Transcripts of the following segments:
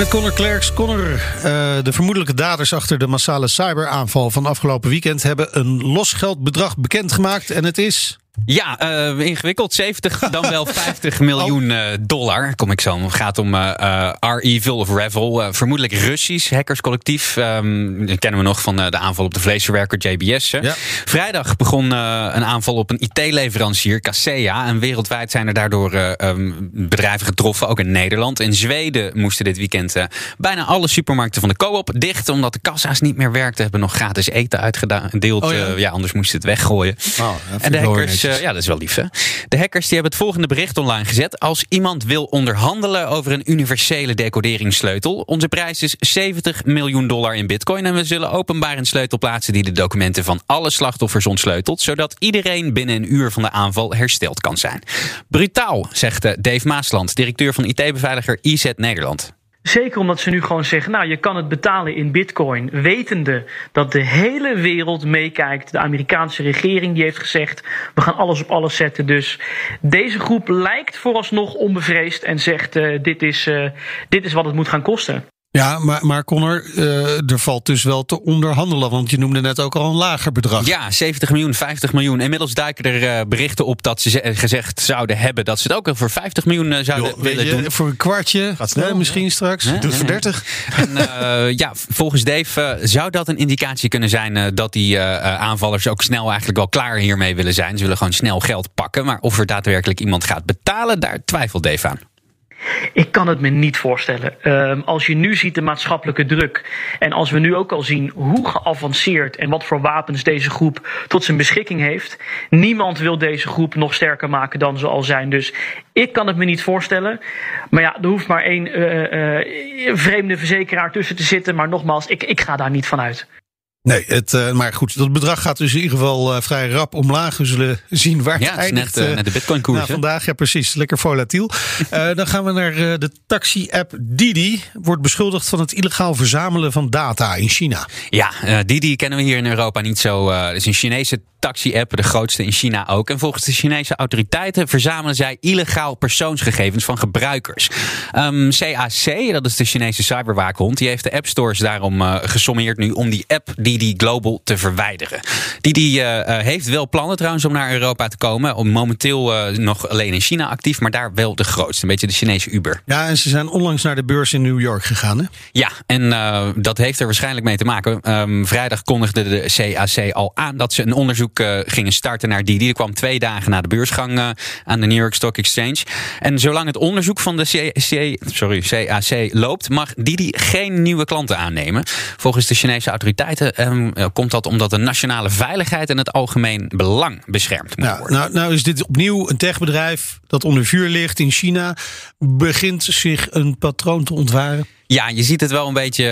Met Connor Klerks. Connor, uh, de vermoedelijke daders achter de massale cyberaanval van afgelopen weekend hebben een losgeldbedrag bekendgemaakt. En het is. Ja, uh, ingewikkeld. 70 dan wel 50 miljoen uh, dollar. Kom ik zo. Het gaat om uh, R-Evil of Revel. vermoedelijk Russisch hackerscollectief. Um, dat kennen we nog van de aanval op de vleesverwerker JBS. Ja. Vrijdag begon een aanval op een IT-leverancier, Kaseya. En wereldwijd zijn er daardoor um, bedrijven getroffen, ook in Nederland. In Zweden moesten dit weekend bijna alle supermarkten van de co-op dicht. Omdat de kassa's niet meer werkten. Hebben nog gratis eten uitgedeeld. Oh, ja. ja. anders moesten ze het weggooien. Oh, en de hackers uh, ja, dat is wel lief. Hè? De hackers die hebben het volgende bericht online gezet. Als iemand wil onderhandelen over een universele decoderingssleutel. Onze prijs is 70 miljoen dollar in bitcoin. En we zullen openbaar een sleutel plaatsen die de documenten van alle slachtoffers ontsleutelt. Zodat iedereen binnen een uur van de aanval hersteld kan zijn. Brutaal, zegt eh, Dave Maasland, directeur van IT-beveiliger IZ Nederland. Zeker omdat ze nu gewoon zeggen, nou je kan het betalen in bitcoin, wetende dat de hele wereld meekijkt. De Amerikaanse regering die heeft gezegd, we gaan alles op alles zetten. Dus deze groep lijkt vooralsnog onbevreesd en zegt, uh, dit, is, uh, dit is wat het moet gaan kosten. Ja, maar, maar Connor, uh, er valt dus wel te onderhandelen. Want je noemde net ook al een lager bedrag. Ja, 70 miljoen, 50 miljoen. Inmiddels duiken er uh, berichten op dat ze gezegd zouden hebben dat ze het ook voor 50 miljoen uh, zouden willen je, doen. Voor een kwartje, snel, misschien straks. Doe het voor 30. En ja, volgens Dave zou dat een indicatie kunnen zijn dat die aanvallers ook snel eigenlijk wel klaar hiermee willen zijn. Ze willen gewoon snel geld pakken. Maar of er daadwerkelijk iemand gaat betalen, daar twijfelt Dave aan. Ik kan het me niet voorstellen. Um, als je nu ziet de maatschappelijke druk. En als we nu ook al zien hoe geavanceerd en wat voor wapens deze groep tot zijn beschikking heeft. Niemand wil deze groep nog sterker maken dan ze al zijn. Dus ik kan het me niet voorstellen. Maar ja, er hoeft maar één uh, uh, vreemde verzekeraar tussen te zitten. Maar nogmaals, ik, ik ga daar niet van uit. Nee, het, uh, maar goed, dat bedrag gaat dus in ieder geval uh, vrij rap omlaag. We zullen zien waar het ja, eindigt. Net, uh, net de bitcoin-koers. Nou, vandaag, ja precies. Lekker volatiel. dan gaan we naar de taxi-app Didi. Wordt beschuldigd van het illegaal verzamelen van data in China. Ja, Didi kennen we hier in Europa niet zo. Het is een Chinese taxi-app, de grootste in China ook. En volgens de Chinese autoriteiten verzamelen zij illegaal persoonsgegevens van gebruikers. Um, CAC, dat is de Chinese cyberwaakhond, die heeft de app stores daarom gesommeerd nu om die app Didi Global te verwijderen. Didi uh, heeft wel plannen trouwens om naar Europa te komen. Om momenteel uh, nog alleen in China actief, maar daar wel de grootste. Een beetje de Chinese Uber. Ja, en ze zijn onlangs naar de beurs in New York gegaan, hè? Ja, en dat heeft er waarschijnlijk mee te maken. Um, vrijdag kondigde de CAC al aan dat ze een onderzoek gingen starten naar Didi. Die kwam twee dagen na de beursgang aan de New York Stock Exchange. En zolang het onderzoek van de C C sorry, CAC loopt, mag Didi geen nieuwe klanten aannemen. Volgens de Chinese autoriteiten um, komt dat omdat de nationale veiligheid en het algemeen belang beschermd moet nou, worden. Nou, nou is dit opnieuw een techbedrijf dat onder vuur ligt in China. Begint zich een patroon te ontwaren? Ja, je ziet het wel een beetje,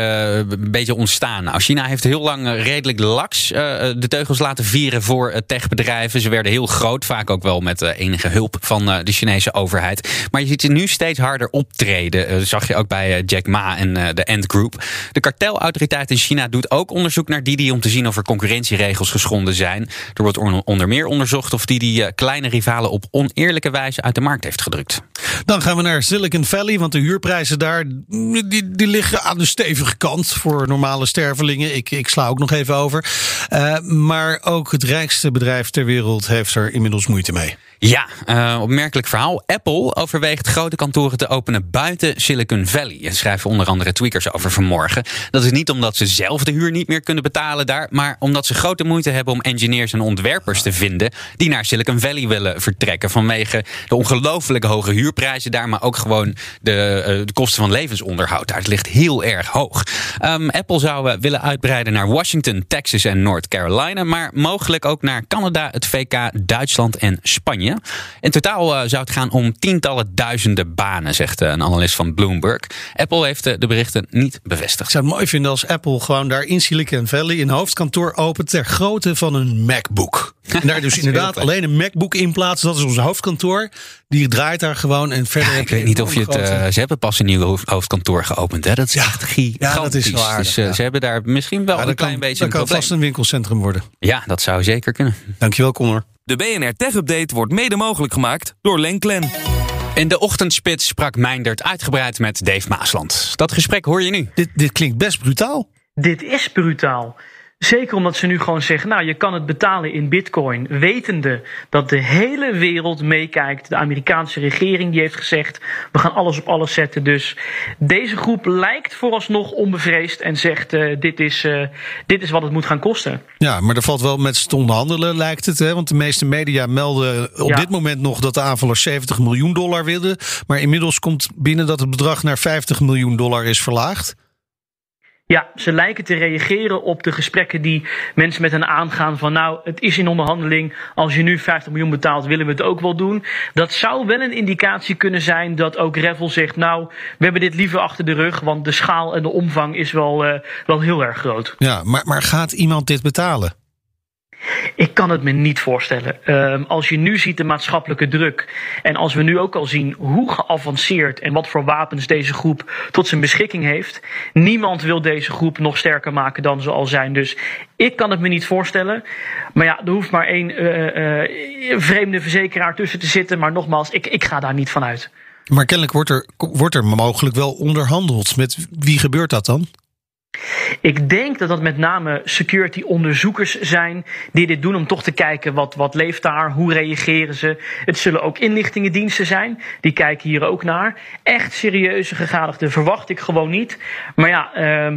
een beetje ontstaan. Nou, China heeft heel lang redelijk laks uh, de teugels laten vieren voor techbedrijven. Ze werden heel groot, vaak ook wel met enige hulp van de Chinese overheid. Maar je ziet ze nu steeds harder optreden. Dat zag je ook bij Jack Ma en de Ant Group. De kartelautoriteit in China doet ook onderzoek naar Didi om te zien of er concurrentieregels geschonden zijn. Er wordt onder meer onderzocht of Didi kleine rivalen op oneerlijke wijze uit de markt heeft gedrukt. Dan gaan we naar Silicon Valley, want de huurprijzen daar die, die liggen aan de stevige kant voor normale stervelingen. Ik, ik sla ook nog even over. Uh, maar ook het rijkste bedrijf ter wereld heeft er inmiddels moeite mee. Ja, uh, opmerkelijk verhaal. Apple overweegt grote kantoren te openen buiten Silicon Valley. Dat schrijven onder andere tweakers over vanmorgen. Dat is niet omdat ze zelf de huur niet meer kunnen betalen daar, maar omdat ze grote moeite hebben om engineers en ontwerpers te vinden die naar Silicon Valley willen vertrekken. Vanwege de ongelooflijk hoge huurprijzen daar, maar ook gewoon de, uh, de kosten van levensonderhoud daar. Het ligt heel erg hoog. Um, Apple zou willen uitbreiden naar Washington, Texas en North Carolina. Maar mogelijk ook naar Canada, het VK, Duitsland en Spanje. In totaal zou het gaan om tientallen duizenden banen, zegt een analist van Bloomberg. Apple heeft de berichten niet bevestigd. Ik zou het mooi vinden als Apple gewoon daar in Silicon Valley een hoofdkantoor opent ter grootte van een MacBook. En daar dus inderdaad alleen een MacBook in plaatsen. Dat is ons hoofdkantoor. Die draait daar gewoon en verder. Ja, ik weet niet of je het. Uh, ze hebben pas een nieuw hoofdkantoor geopend. Hè? Dat is ja, echt gigantisch. Ja, dat is waar. Dus uh, ze hebben daar misschien wel een klein beetje. Dat kan vast een winkelcentrum worden. Ja, dat zou zeker kunnen. Dankjewel, Connor. De BNR Tech Update wordt mede mogelijk gemaakt door Lenklen. In de ochtendspits sprak Meindert uitgebreid met Dave Maasland. Dat gesprek hoor je nu. Dit, dit klinkt best brutaal. Dit is brutaal. Zeker omdat ze nu gewoon zeggen, nou je kan het betalen in bitcoin, wetende dat de hele wereld meekijkt. De Amerikaanse regering die heeft gezegd, we gaan alles op alles zetten. Dus deze groep lijkt vooralsnog onbevreesd en zegt, uh, dit, is, uh, dit is wat het moet gaan kosten. Ja, maar er valt wel met te onderhandelen lijkt het. Hè? Want de meeste media melden op dit moment nog dat de aanvallers 70 miljoen dollar willen. Maar inmiddels komt binnen dat het bedrag naar 50 miljoen dollar is verlaagd. Ja, ze lijken te reageren op de gesprekken die mensen met hen aangaan van nou, het is in onderhandeling, als je nu 50 miljoen betaalt, willen we het ook wel doen. Dat zou wel een indicatie kunnen zijn dat ook Revel zegt nou, we hebben dit liever achter de rug, want de schaal en de omvang is wel, uh, wel heel erg groot. Ja, maar, maar gaat iemand dit betalen? Ik kan het me niet voorstellen. Um, als je nu ziet de maatschappelijke druk. En als we nu ook al zien hoe geavanceerd en wat voor wapens deze groep tot zijn beschikking heeft. Niemand wil deze groep nog sterker maken dan ze al zijn. Dus ik kan het me niet voorstellen. Maar ja, er hoeft maar één uh, uh, vreemde verzekeraar tussen te zitten. Maar nogmaals, ik, ik ga daar niet van uit. Maar kennelijk wordt er, wordt er mogelijk wel onderhandeld. Met wie gebeurt dat dan? Ik denk dat dat met name security onderzoekers zijn die dit doen om toch te kijken wat, wat leeft daar, hoe reageren ze. Het zullen ook inlichtingendiensten zijn, die kijken hier ook naar. Echt serieuze gegadigden verwacht ik gewoon niet. Maar ja, het,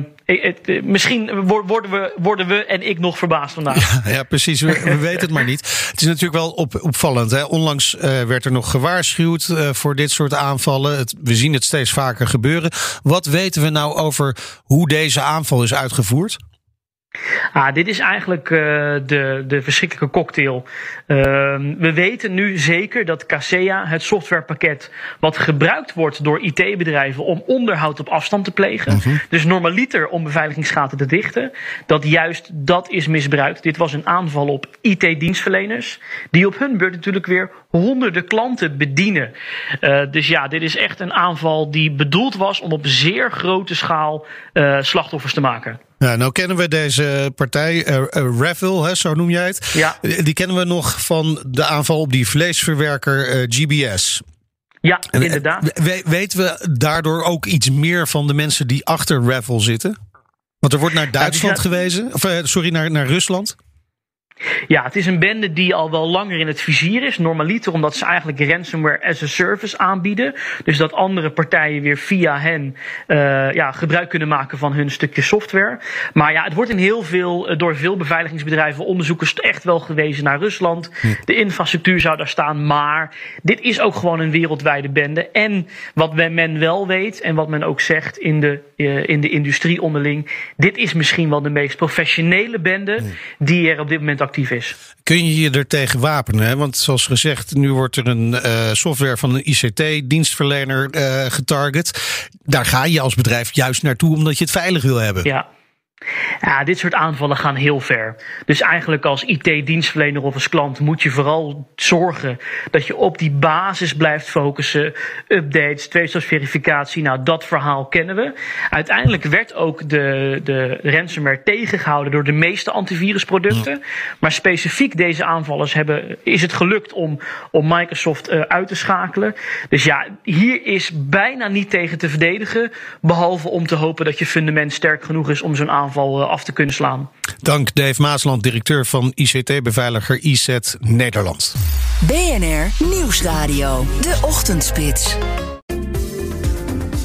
misschien worden we, worden we en ik nog verbaasd vandaag. Ja, precies. We, we, weten het maar niet. Het is natuurlijk wel op, opvallend. Hè? Onlangs werd er nog gewaarschuwd voor dit soort aanvallen. Het, we zien het steeds vaker gebeuren. Wat weten we nou over hoe deze aanval is uitgevoerd? Ah, dit is eigenlijk uh, de, de verschrikkelijke cocktail. Uh, we weten nu zeker dat Casea, het softwarepakket wat gebruikt wordt door IT-bedrijven om onderhoud op afstand te plegen, uh-huh. dus normaliter om beveiligingsgaten te dichten, dat juist dat is misbruikt. Dit was een aanval op IT-dienstverleners, die op hun beurt natuurlijk weer honderden klanten bedienen. Uh, dus ja, dit is echt een aanval die bedoeld was om op zeer grote schaal slachtoffers te maken. Ja, nou kennen we deze partij, uh, uh, Revil, hè, zo noem jij het. Ja. Die kennen we nog van de aanval op die vleesverwerker uh, GBS. Ja, inderdaad. We, weten we daardoor ook iets meer van de mensen die achter Revil zitten? Want er wordt naar Duitsland ja, gewezen, of sorry, naar, naar Rusland. Ja, het is een bende die al wel langer in het vizier is. Normaliter omdat ze eigenlijk ransomware as a service aanbieden. Dus dat andere partijen weer via hen uh, ja, gebruik kunnen maken van hun stukje software. Maar ja, het wordt in heel veel, eh, door veel beveiligingsbedrijven, onderzoekers echt wel gewezen naar Rusland. Hm. De infrastructuur zou daar staan. Maar dit is ook gewoon een wereldwijde bende. En wat men wel weet en wat men ook zegt in de, uh, in de industrie onderling. Dit is misschien wel de meest professionele bende hm. die er op dit moment actief is. Kun je je er tegen wapenen? Hè? Want zoals gezegd, nu wordt er een uh, software van een ICT-dienstverlener uh, getarget. Daar ga je als bedrijf juist naartoe omdat je het veilig wil hebben. Ja. Ja, dit soort aanvallen gaan heel ver. Dus eigenlijk als IT-dienstverlener of als klant moet je vooral zorgen dat je op die basis blijft focussen. Updates, tweestapsverificatie, nou dat verhaal kennen we. Uiteindelijk werd ook de, de ransomware tegengehouden door de meeste antivirusproducten. Maar specifiek deze aanvallers hebben, is het gelukt om, om Microsoft uh, uit te schakelen. Dus ja, hier is bijna niet tegen te verdedigen. Behalve om te hopen dat je fundament sterk genoeg is om zo'n aanval aanval eh, af te kunnen slaan. Dank Dave Maasland, directeur van ICT-beveiliger IZ Nederland. BNR Nieuwsradio, de ochtendspits.